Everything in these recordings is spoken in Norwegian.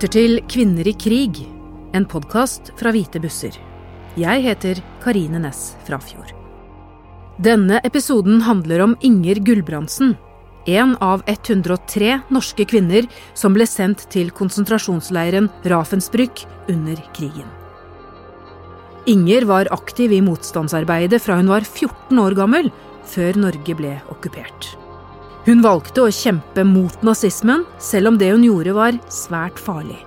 Lytter til Kvinner i krig, en podkast fra Hvite busser. Jeg heter Karine Næss Frafjord. Denne episoden handler om Inger Gulbrandsen. En av 103 norske kvinner som ble sendt til konsentrasjonsleiren Rafensbrück under krigen. Inger var aktiv i motstandsarbeidet fra hun var 14 år gammel, før Norge ble okkupert. Hun valgte å kjempe mot nazismen, selv om det hun gjorde var svært farlig.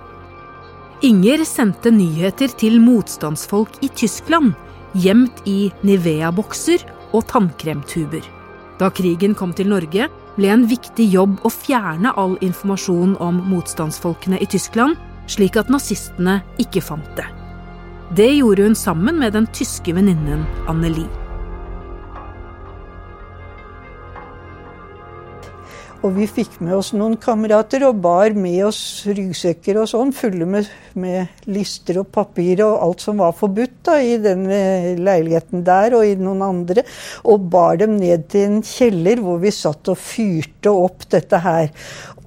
Inger sendte nyheter til motstandsfolk i Tyskland, gjemt i Nivea-bokser og tannkremtuber. Da krigen kom til Norge, ble en viktig jobb å fjerne all informasjon om motstandsfolkene i Tyskland, slik at nazistene ikke fant det. Det gjorde hun sammen med den tyske venninnen Annelie. Og vi fikk med oss noen kamerater og bar med oss ryggsekker og sånn, fulle med, med lister og papirer og alt som var forbudt da, i den leiligheten der og i noen andre. Og bar dem ned til en kjeller hvor vi satt og fyrte opp dette her.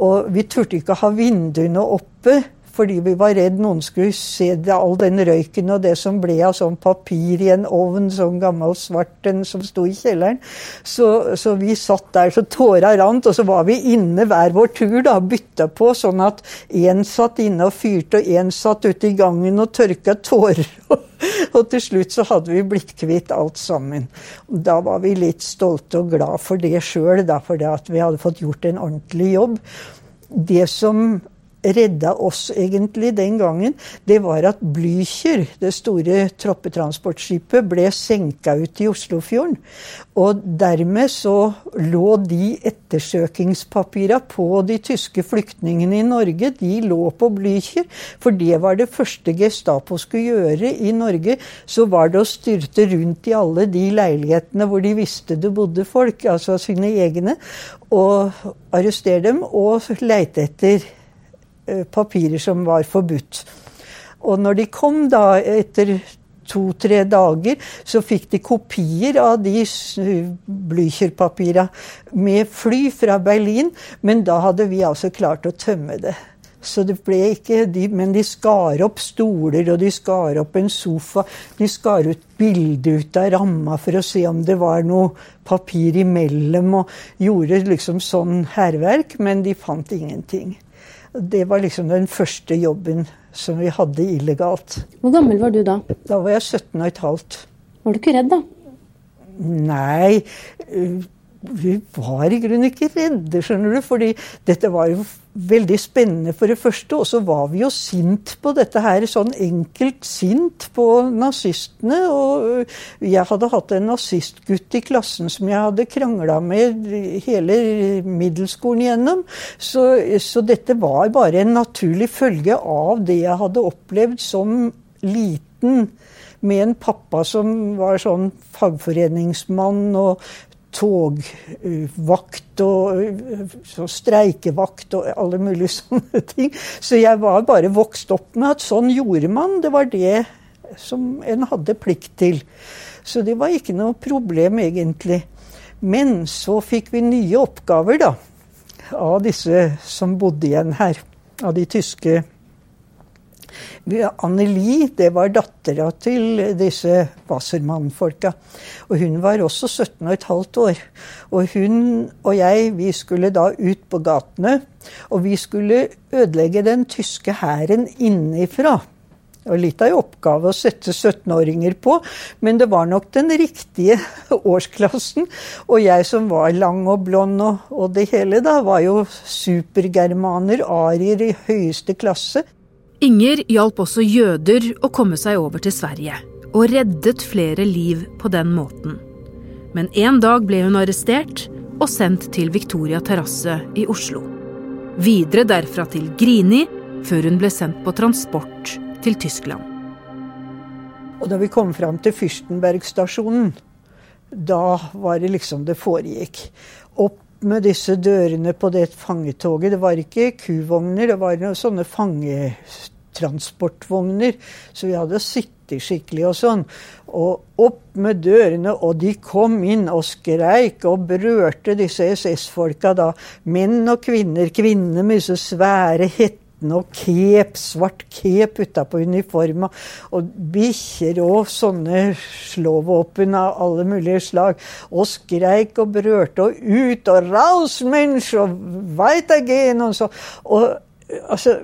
Og vi turte ikke ha vinduene oppe fordi vi var redd noen skulle se det, all den røyken og det som ble av sånn papir i en ovn, sånn gammel svart en som sto i kjelleren. Så, så vi satt der så tåra rant, og så var vi inne hver vår tur, da, bytta på, sånn at én satt inne og fyrte, og én satt ute i gangen og tørka tårer. Og til slutt så hadde vi blitt kvitt alt sammen. Da var vi litt stolte og glad for det sjøl, for at vi hadde fått gjort en ordentlig jobb. Det som redda oss egentlig den gangen, det var at Blücher, det store troppetransportskipet, ble senka ut i Oslofjorden. Og dermed så lå de ettersøkingspapira på de tyske flyktningene i Norge, de lå på Blücher. For det var det første Gestapo skulle gjøre i Norge. Så var det å styrte rundt i alle de leilighetene hvor de visste det bodde folk, altså sine egne, og arrestere dem og leite etter papirer som var forbudt. Og når de kom da etter to-tre dager, så fikk de kopier av de Blücher-papira med fly fra Berlin, men da hadde vi altså klart å tømme det. Så det ble ikke de, Men de skar opp stoler, og de skar opp en sofa. De skar ut bilde ut av ramma for å se om det var noe papir imellom, og gjorde liksom sånn hærverk, men de fant ingenting. Det var liksom den første jobben som vi hadde illegalt. Hvor gammel var du da? Da var jeg 17 15. Var du ikke redd, da? Nei, vi var i grunnen ikke redde, skjønner du. fordi dette var jo veldig spennende, for det første. Og så var vi jo sint på dette her. Sånn enkelt sint på nazistene. Og jeg hadde hatt en nazistgutt i klassen som jeg hadde krangla med hele middelskolen igjennom. Så, så dette var bare en naturlig følge av det jeg hadde opplevd som liten med en pappa som var sånn fagforeningsmann og togvakt og streikevakt og alle mulige sånne ting. Så jeg var bare vokst opp med at sånn gjorde man. Det var det som en hadde plikt til. Så det var ikke noe problem, egentlig. Men så fikk vi nye oppgaver, da. Av disse som bodde igjen her. Av de tyske Anneli, det var dattera til disse Wassermann-folka. Og hun var også 17 15 år. Og hun og jeg, vi skulle da ut på gatene. Og vi skulle ødelegge den tyske hæren innifra. Det var litt av en oppgave å sette 17-åringer på, men det var nok den riktige årsklassen. Og jeg som var lang og blond og, og det hele, da, var jo supergermaner, arier i høyeste klasse. Inger hjalp også jøder å komme seg over til Sverige, og reddet flere liv på den måten. Men en dag ble hun arrestert og sendt til Victoria terrasse i Oslo. Videre derfra til Grini, før hun ble sendt på transport til Tyskland. Og da vi kom fram til Fyrstenberg-stasjonen, da var det liksom det foregikk. Opp med disse dørene på det fangetoget. Det var ikke kuvogner, det var noen sånne fangetransportvogner. Så vi hadde sittet skikkelig og sånn. Og opp med dørene, og de kom inn og skreik og berørte disse SS-folka da. Menn og kvinner. Kvinner med disse svære hettene og kep, svart kep utapå uniforma. Og bikkjer og sånne slåvåpen av alle mulige slag. Og skreik og brørte og ut og 'raus, mensch' og 'weitergehen' og så. Og altså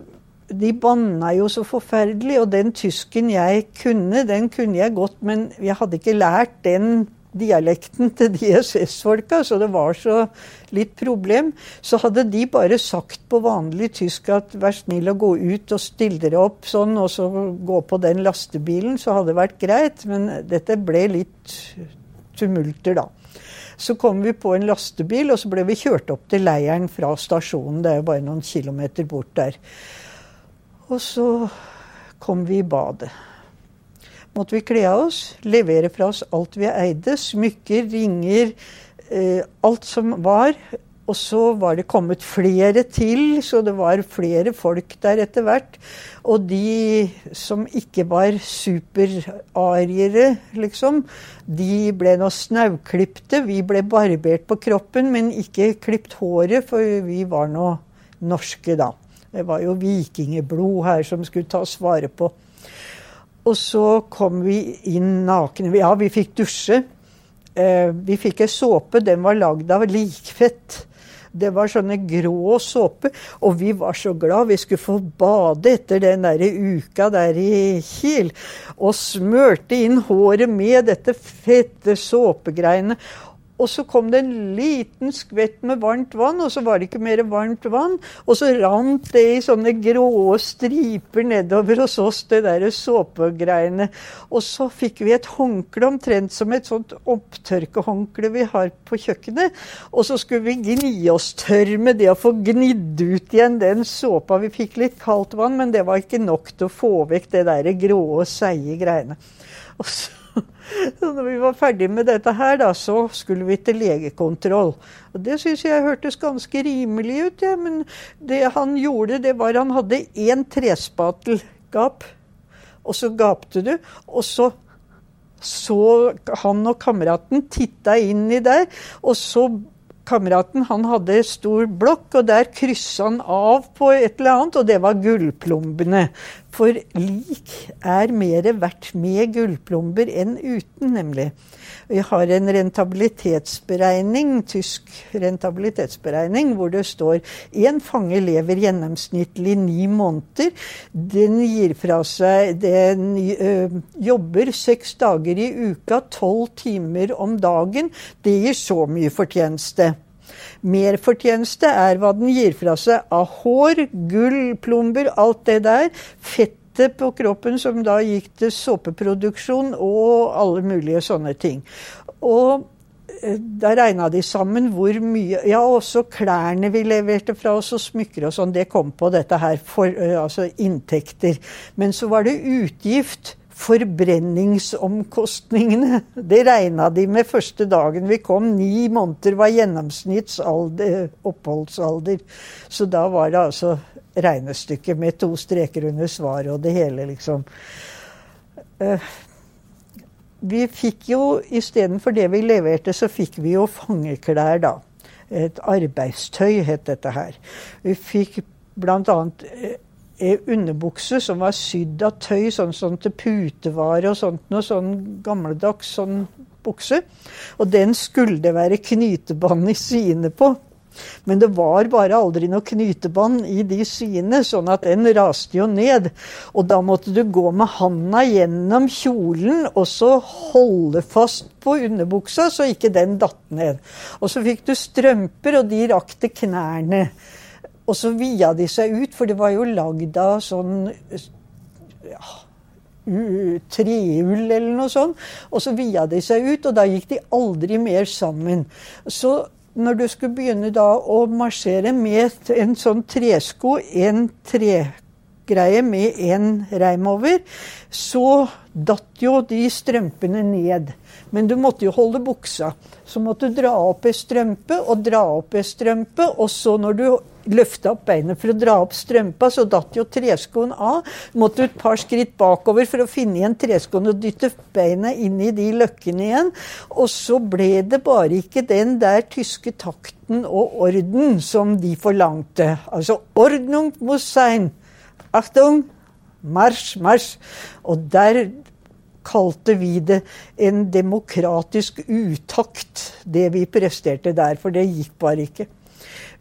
de banna jo så forferdelig, og den tysken jeg kunne, den kunne jeg godt, men jeg hadde ikke lært den dialekten til de SS-folka, så det var så litt problem. Så hadde de bare sagt på vanlig tysk at vær snill å gå ut og stille dere opp sånn, og så gå på den lastebilen, så hadde det vært greit. Men dette ble litt tumulter, da. Så kom vi på en lastebil, og så ble vi kjørt opp til leiren fra stasjonen. Det er jo bare noen kilometer bort der. Og så kom vi i badet måtte vi kle av oss, levere fra oss alt vi eide. Smykker, ringer, eh, alt som var. Og så var det kommet flere til, så det var flere folk der etter hvert. Og de som ikke var superariere, liksom, de ble nå snauklipte. Vi ble barbert på kroppen, men ikke klipt håret, for vi var nå norske da. Det var jo vikingeblod her som skulle tas vare på. Og så kom vi inn nakne. Ja, vi fikk dusje. Eh, vi fikk ei såpe. Den var lagd av likfett. Det var sånne grå såpe, og vi var så glad vi skulle få bade etter den der uka der i Kiel. Og smørte inn håret med dette fette såpegreiene. Og så kom det en liten skvett med varmt vann, og så var det ikke mer varmt vann. Og så rant det i sånne grå striper nedover hos oss, det der såpegreiene. Og så fikk vi et håndkle omtrent som et sånt opptørkehåndkle vi har på kjøkkenet. Og så skulle vi gni oss tørr med det å få gnidd ut igjen den såpa. Vi fikk litt kaldt vann, men det var ikke nok til å få vekk det der grå, seige greiene. Og så så når vi var ferdig med dette her, da, så skulle vi til legekontroll. Og Det syns jeg hørtes ganske rimelig ut. Ja. Men det han gjorde, det var han hadde én trespatelgap, og så gapte du. Og så så han og kameraten titta inn i der, og så kameraten han hadde stor blokk, og der kryssa han av på et eller annet, og det var gullplombene. For lik er mer verdt med gullplomber enn uten, nemlig. Vi har en rentabilitetsberegning, tysk rentabilitetsberegning, hvor det står én fange lever gjennomsnittlig ni måneder. Den gir fra seg Den ø, jobber seks dager i uka, tolv timer om dagen. Det gir så mye fortjeneste. Merfortjeneste er hva den gir fra seg av hår, gull, plomber, alt det der. Fettet på kroppen som da gikk til såpeproduksjon og alle mulige sånne ting. Og eh, da regna de sammen hvor mye Ja, også klærne vi leverte fra oss, og smykker og sånn, det kom på dette her, for, eh, altså inntekter. Men så var det utgift. Forbrenningsomkostningene. Det regna de med første dagen vi kom. Ni måneder var gjennomsnittsalder, oppholdsalder. Så da var det altså regnestykket med to streker under svaret og det hele, liksom. Uh, vi fikk jo istedenfor det vi leverte, så fikk vi jo fangeklær, da. Et arbeidstøy het dette her. Vi fikk bl.a. Eh, underbukse som var sydd av tøy, sånn, sånn til putevare og sånt noe sånn gammeldags sånn bukse. Og den skulle det være knytebånd i syene på. Men det var bare aldri noe knytebånd i de syene, sånn at den raste jo ned. Og da måtte du gå med handa gjennom kjolen og så holde fast på underbuksa så ikke den datt ned. Og så fikk du strømper, og de rakk til knærne. Og så via de seg ut, for det var jo lagd av sånn ja, treull eller noe sånt. Og så via de seg ut, og da gikk de aldri mer sammen. Så når du skulle begynne da å marsjere med en sånn tresko, en tregreie med en reim over, så datt jo de strømpene ned. Men du måtte jo holde buksa. Så måtte du dra opp ei strømpe og dra opp ei strømpe, og så når du løfta opp beinet for å dra opp strømpa, så datt jo treskoen av. Måtte et par skritt bakover for å finne igjen treskoen og dytte beinet inn i de løkkene igjen. Og så ble det bare ikke den der tyske takten og orden som de forlangte. Altså 'Ordnung muss sein'. Achtung! Marsj, marsj! Og der kalte vi det en demokratisk utakt, det vi presterte der. For det gikk bare ikke.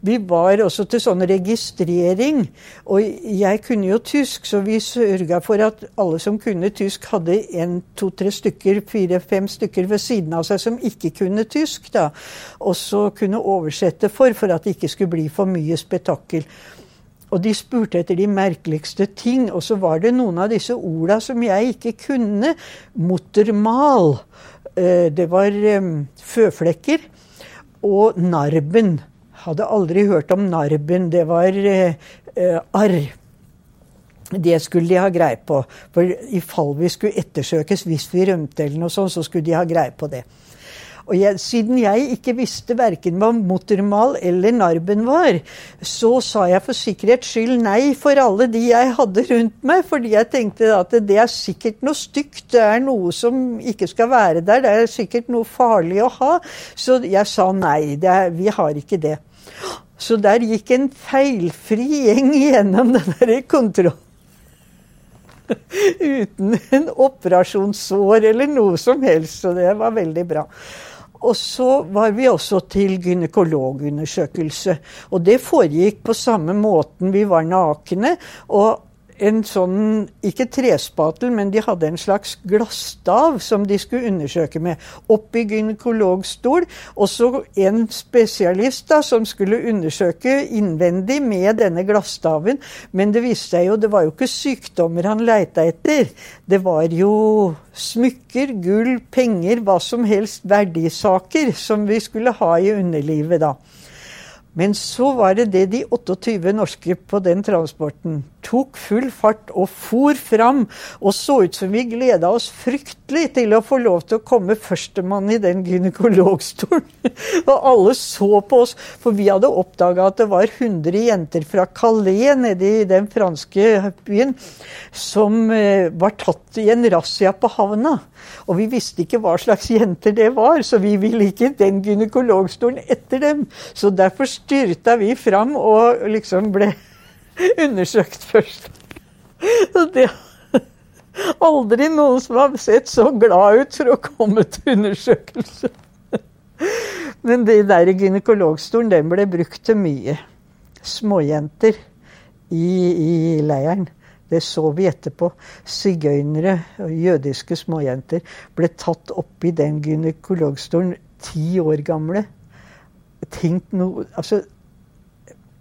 Vi var også til sånn registrering, og jeg kunne jo tysk, så vi sørga for at alle som kunne tysk, hadde en, to, tre stykker, fire-fem stykker ved siden av seg som ikke kunne tysk, da. Og så kunne oversette for, for at det ikke skulle bli for mye spetakkel. Og de spurte etter de merkeligste ting. Og så var det noen av disse orda som jeg ikke kunne. Muttermal. Eh, det var eh, føflekker. Og narben. Hadde aldri hørt om narben. Det var eh, arr. Det skulle de ha greie på. For i fall vi skulle ettersøkes hvis vi rømte eller noe sånt, så skulle de ha greie på det. Og jeg, siden jeg ikke visste verken hva motormal eller narben var, så sa jeg for sikkerhets skyld nei for alle de jeg hadde rundt meg, fordi jeg tenkte at det er sikkert noe stygt, det er noe som ikke skal være der, det er sikkert noe farlig å ha. Så jeg sa nei, er, vi har ikke det. Så der gikk en feilfri gjeng gjennom den der kontrollen. Uten en operasjonssår eller noe som helst, så det var veldig bra. Og så var vi også til gynekologundersøkelse. Og det foregikk på samme måten. Vi var nakne. og en sånn, ikke trespatel, men de hadde en slags glasstav som de skulle undersøke med. Opp i gynekologstol. Og så en spesialist da, som skulle undersøke innvendig med denne glasstaven. Men det viste seg jo, det var jo ikke sykdommer han leita etter. Det var jo smykker, gull, penger, hva som helst verdisaker som vi skulle ha i underlivet da. Men så var det det de 28 norske på den transporten tok full fart og for fram, og så ut som vi gleda oss fryktelig til å få lov til å komme førstemann i den gynekologstolen. og alle så på oss, for vi hadde oppdaga at det var 100 jenter fra Calais nede i den franske byen som eh, var tatt i en razzia på havna. Og vi visste ikke hva slags jenter det var, så vi ville ikke den gynekologstolen etter dem. Så derfor styrta vi fram og liksom ble undersøkt først. Så det Aldri noen som har sett så glad ut for å komme til undersøkelse. Men den der gynekologstolen, den ble brukt til mye. Småjenter i, i leiren. Det så vi etterpå. Sigøynere jødiske småjenter ble tatt opp i den gynekologstolen ti år gamle. Tenk noe Altså,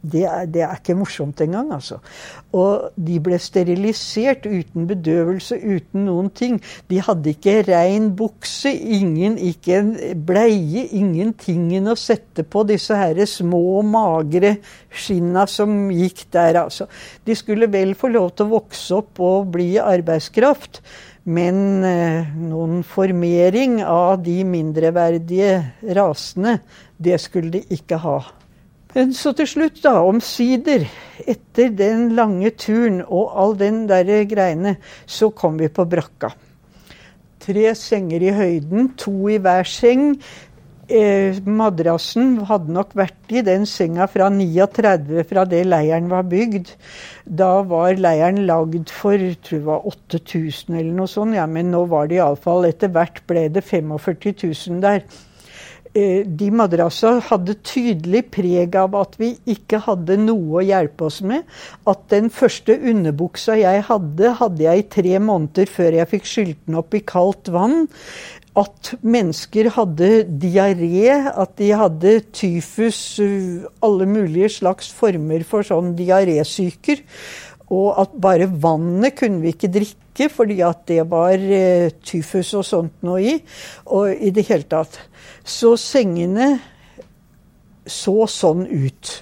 det er, det er, ikke morsomt engang, altså. Og de ble sterilisert uten bedøvelse, uten noen ting. De hadde ikke rein bukse, ingen, ikke en bleie, ingentingen å sette på disse her små, magre skinna som gikk der, altså. De skulle vel få lov til å vokse opp og bli arbeidskraft. Men eh, noen formering av de mindreverdige rasene, det skulle de ikke ha. Men så til slutt, da, omsider, etter den lange turen og all den der greiene, så kom vi på brakka. Tre senger i høyden, to i hver seng. Eh, madrassen hadde nok vært i den senga fra 39, fra det leiren var bygd. Da var leiren lagd for tror jeg var 8000 eller noe sånt, ja, men nå var det iallfall Etter hvert ble det 45 000 der. Eh, de madrassa hadde tydelig preg av at vi ikke hadde noe å hjelpe oss med. At den første underbuksa jeg hadde, hadde jeg i tre måneder før jeg fikk skylt den opp i kaldt vann. At mennesker hadde diaré, at de hadde tyfus, alle mulige slags former for sånn diarésyker. Og at bare vannet kunne vi ikke drikke fordi at det var eh, tyfus og sånt noe i. Og i det hele tatt. Så sengene så sånn ut.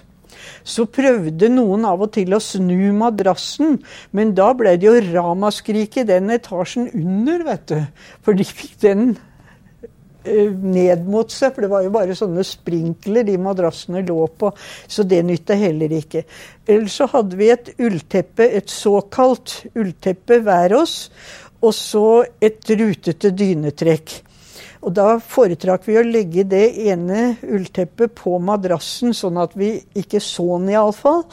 Så prøvde noen av og til å snu madrassen, men da ble det jo ramaskrik i den etasjen under, vet du. For de fikk den ned mot seg, for det var jo bare sånne sprinkler de madrassene lå på. Så det nytta heller ikke. Ellers så hadde vi et ullteppe, et såkalt ullteppe hver oss, og så et rutete dynetrekk. Og da foretrakk vi å legge det ene ullteppet på madrassen, sånn at vi ikke så den iallfall.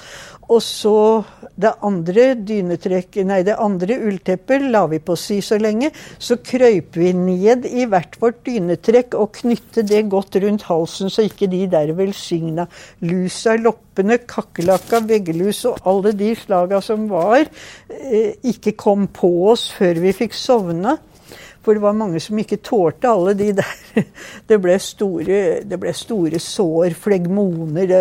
Og så det andre dynetrekk, nei, det andre ullteppet la vi på si så lenge. Så krøyp vi ned i hvert vårt dynetrekk og knytte det godt rundt halsen, så ikke de der velsigna lusa, loppene, kakerlakka, veggelus og alle de slaga som var, eh, ikke kom på oss før vi fikk sovna. For det var mange som ikke tålte alle de der. Det ble store, det ble store sår, flegmoner.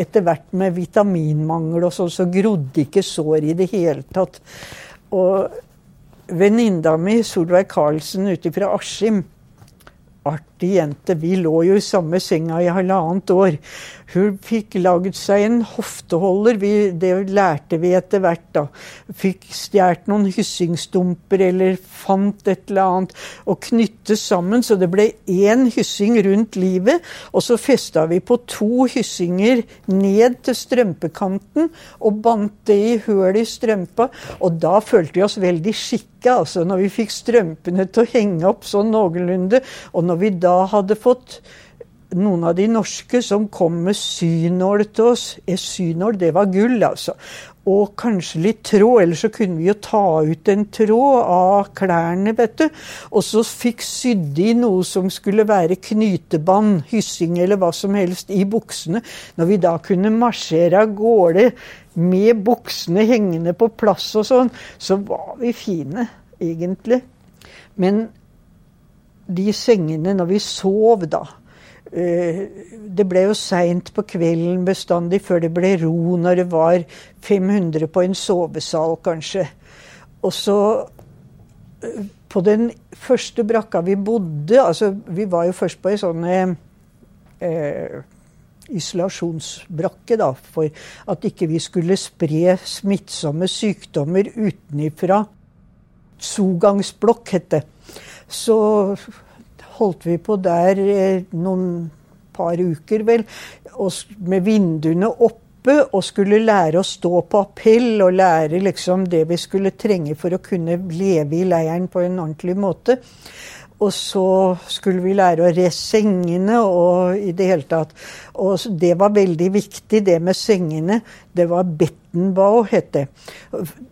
Etter hvert med vitaminmangel og sånn, så grodde ikke sår i det hele tatt. Og venninna mi, Solveig Karlsen ute fra Askim, artig jente. Vi lå jo i samme senga i halvannet år. Hun fikk lagd seg en hofteholder, vi, det lærte vi etter hvert. da. Fikk stjålet noen hyssingstumper eller fant et eller annet og knytte sammen, så det ble én hyssing rundt livet. Og så festa vi på to hyssinger ned til strømpekanten og bandt det i høl i strømpa. Og da følte vi oss veldig skikka, altså, når vi fikk strømpene til å henge opp sånn noenlunde. Og når vi da hadde fått noen av de norske som kom med synål til oss. Synål, det var gull, altså. Og kanskje litt tråd, ellers så kunne vi jo ta ut en tråd av klærne, vet du. Og så fikk sydd i noe som skulle være knytebånd, hyssing eller hva som helst, i buksene. Når vi da kunne marsjere av gårde med buksene hengende på plass og sånn, så var vi fine, egentlig. Men de sengene når vi sov, da Eh, det ble jo seint på kvelden bestandig før det ble ro når det var 500 på en sovesal, kanskje. Og så eh, På den første brakka vi bodde altså Vi var jo først på ei sånn eh, isolasjonsbrakke, da, for at ikke vi skulle spre smittsomme sykdommer utenifra. Sogangsblokk, het det. Så holdt vi på der eh, noen par uker, vel, med vinduene oppe og skulle lære å stå på appell og lære liksom det vi skulle trenge for å kunne leve i leiren på en ordentlig måte. Og så skulle vi lære å re sengene og i det hele tatt. Og det var veldig viktig, det med sengene. Det var Bettenbau, het det.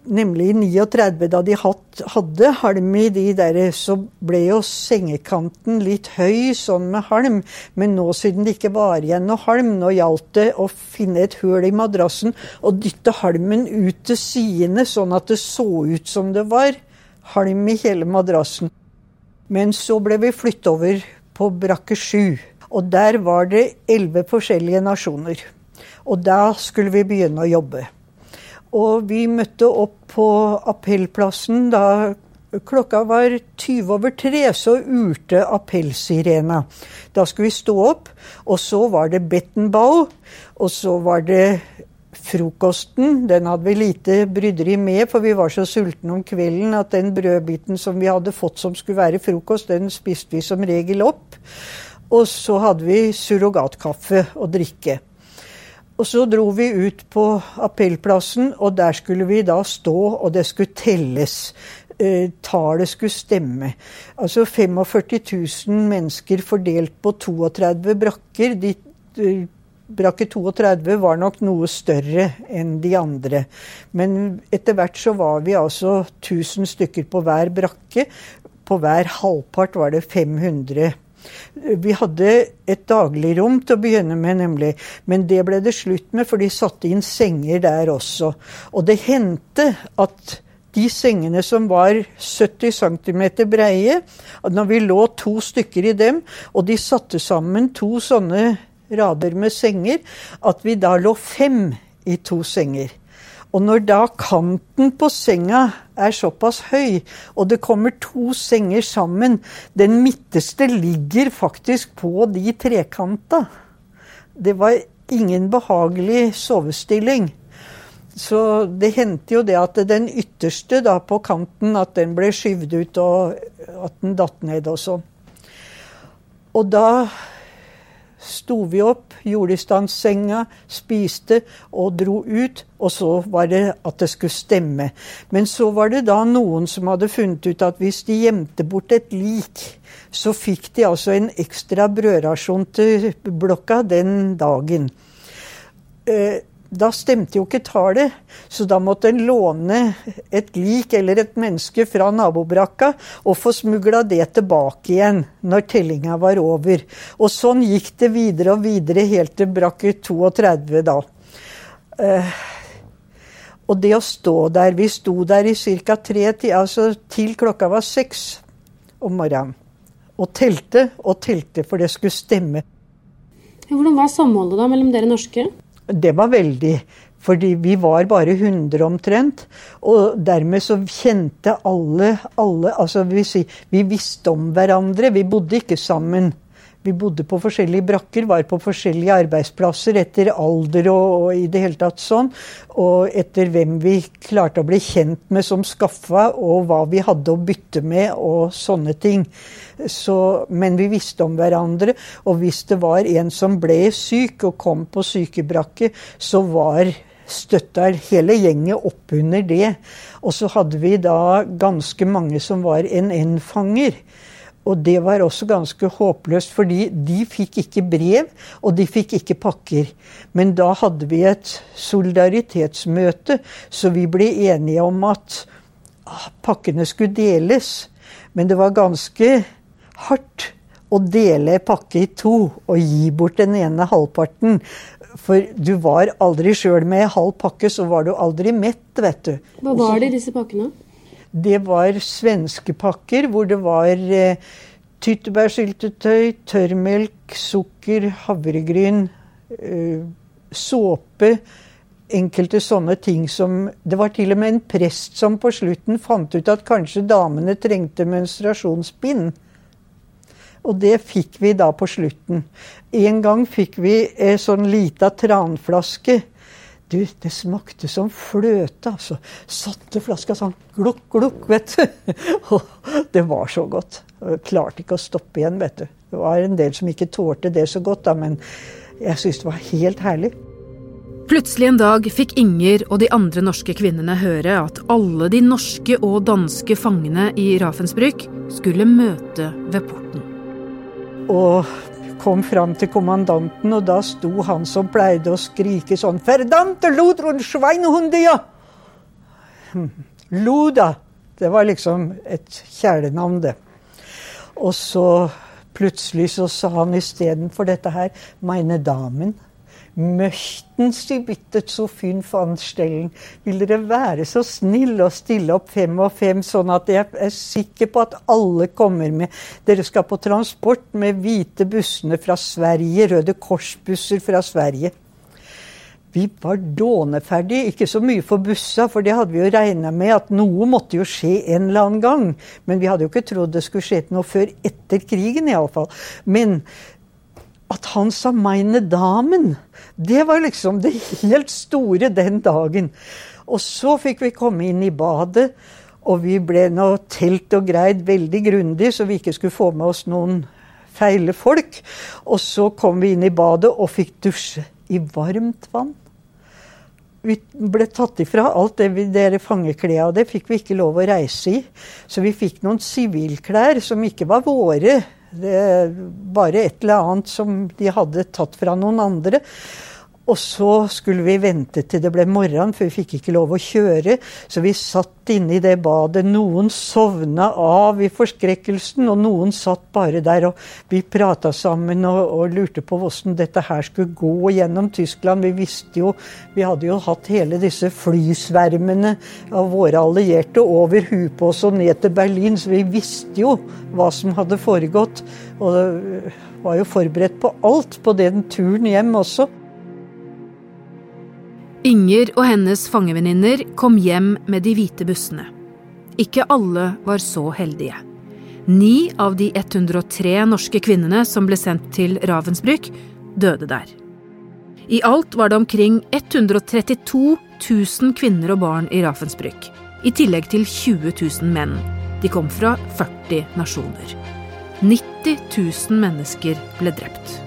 Nemlig i 39, da de hadde halm i de der, så ble jo sengekanten litt høy sånn med halm. Men nå siden det ikke var igjen noe halm, nå gjaldt det å finne et høl i madrassen og dytte halmen ut til sidene, sånn at det så ut som det var halm i hele madrassen. Men så ble vi flyttet over på brakke 7. Og der var det elleve forskjellige nasjoner. Og da skulle vi begynne å jobbe. Og vi møtte opp på appellplassen da klokka var 20 over tre, så urte appellsirena. Da skulle vi stå opp, og så var det Bettenbau, og så var det Frokosten den hadde vi lite bryderi med, for vi var så sultne om kvelden at den brødbiten som vi hadde fått som skulle være frokost, den spiste vi som regel opp. Og så hadde vi surrogatkaffe å drikke. Og så dro vi ut på appellplassen, og der skulle vi da stå, og det skulle telles. Eh, tallet skulle stemme. Altså 45 000 mennesker fordelt på 32 brakker. De de, brakke 32 var nok noe større enn de andre. Men etter hvert så var vi altså 1000 stykker på hver brakke. På hver halvpart var det 500. Vi hadde et dagligrom til å begynne med, nemlig. Men det ble det slutt med, for de satte inn senger der også. Og det hendte at de sengene som var 70 cm breie, når vi lå to stykker i dem, og de satte sammen to sånne rader med senger, at vi da lå fem i to senger. Og når da kanten på senga er såpass høy, og det kommer to senger sammen Den midterste ligger faktisk på de trekanta. Det var ingen behagelig sovestilling. Så det hendte jo det at den ytterste da på kanten, at den ble skyvd ut, og at den datt ned og sånn. Og da sto vi opp, gjorde i stand senga, spiste og dro ut. Og så var det at det skulle stemme. Men så var det da noen som hadde funnet ut at hvis de gjemte bort et lik, så fikk de altså en ekstra brødrasjon til blokka den dagen. Eh, da stemte jo ikke tallet, så da måtte en låne et lik eller et menneske fra nabobrakka og få smugla det tilbake igjen når tellinga var over. Og sånn gikk det videre og videre helt til brakke 32 da. Uh, og det å stå der Vi sto der i ca. tre timer, altså til klokka var seks om morgenen. Og telte og telte, for det skulle stemme. Hvordan var samholdet da mellom dere norske? Det var veldig. Fordi vi var bare 100 omtrent. Og dermed så kjente alle alle altså vi, vi visste om hverandre. Vi bodde ikke sammen. Vi bodde på forskjellige brakker, var på forskjellige arbeidsplasser etter alder og, og, i det hele tatt sånn. Og etter hvem vi klarte å bli kjent med som skaffa, og hva vi hadde å bytte med og sånne ting. Så, men vi visste om hverandre. Og hvis det var en som ble syk og kom på sykebrakke, så var støtta hele gjengen oppunder det. Og så hadde vi da ganske mange som var NN-fanger. Og det var også ganske håpløst, fordi de fikk ikke brev, og de fikk ikke pakker. Men da hadde vi et solidaritetsmøte, så vi ble enige om at pakkene skulle deles. Men det var ganske hardt å dele pakke i to og gi bort den ene halvparten. For du var aldri sjøl med halv pakke, så var du aldri mett, vet du. Hva var det i disse pakkene? Det var svenske pakker hvor det var eh, tyttebærsyltetøy, tørrmelk, sukker, havregryn, eh, såpe. Enkelte sånne ting som Det var til og med en prest som på slutten fant ut at kanskje damene trengte menstruasjonsbind. Og det fikk vi da på slutten. En gang fikk vi ei sånn lita tranflaske du, det smakte som fløte, altså. Satte flaska sånn glukk, glukk, vet du. Og det var så godt. Jeg klarte ikke å stoppe igjen, vet du. Det var en del som ikke tålte det så godt, da, men jeg syntes det var helt herlig. Plutselig en dag fikk Inger og de andre norske kvinnene høre at alle de norske og danske fangene i Ravensbrück skulle møte ved porten. Og kom fram til kommandanten, og da sto han som pleide å skrike sånn Ferdante Lodron sveinhundia!» Loda. Det var liksom et kjælenavn, det. Og så plutselig så sa han istedenfor dette her Meine Damen möchten Sie bitte zu fünf anstellen? Vil dere være så snill å stille opp fem og fem, sånn at jeg er sikker på at alle kommer med? Dere skal på transport med hvite bussene fra Sverige, Røde Kors-busser fra Sverige. Vi var dåneferdige, ikke så mye for bussa, for det hadde vi jo regna med at noe måtte jo skje en eller annen gang. Men vi hadde jo ikke trodd det skulle skje noe før etter krigen, iallfall. Men at han sa 'meine damen', det var liksom det helt store den dagen. Og så fikk vi komme inn i badet, og vi ble nå telt og greid veldig grundig, så vi ikke skulle få med oss noen feile folk. Og så kom vi inn i badet og fikk dusje i varmt vann. Vi ble tatt ifra alt det vi, dere fangeklærne, og det fikk vi ikke lov å reise i. Så vi fikk noen sivilklær som ikke var våre det bare et eller annet som de hadde tatt fra noen andre. Og så skulle vi vente til det ble morgen, for vi fikk ikke lov å kjøre. Så vi satt inne i det badet. Noen sovna av i forskrekkelsen, og noen satt bare der. Og vi prata sammen og, og, lurte på hvordan dette her skulle gå gjennom Tyskland. Vi visste jo Vi hadde jo hatt hele disse flysvermene av våre allierte over huet på oss og ned til Berlin, så vi visste jo hva som hadde foregått. Og var jo forberedt på alt på den turen hjem også. Inger og hennes fangevenninner kom hjem med de hvite bussene. Ikke alle var så heldige. Ni av de 103 norske kvinnene som ble sendt til Ravensbrück, døde der. I alt var det omkring 132 000 kvinner og barn i Ravensbrück, i tillegg til 20 000 menn. De kom fra 40 nasjoner. 90 000 mennesker ble drept.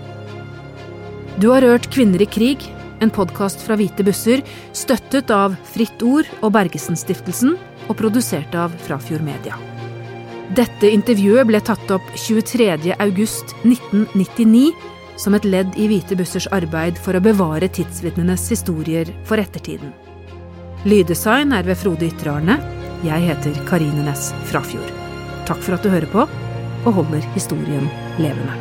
Du har hørt Kvinner i krig, en podkast fra Hvite busser, støttet av Fritt Ord og Bergesen-stiftelsen, og produsert av Frafjord Media. Dette intervjuet ble tatt opp 23. august 1999 som et ledd i Hvite bussers arbeid for å bevare tidsvitnenes historier for ettertiden. Lyddesign er ved Frode Ytterarne. Jeg heter Karine Næss Frafjord. Takk for at du hører på, og holder historien levende.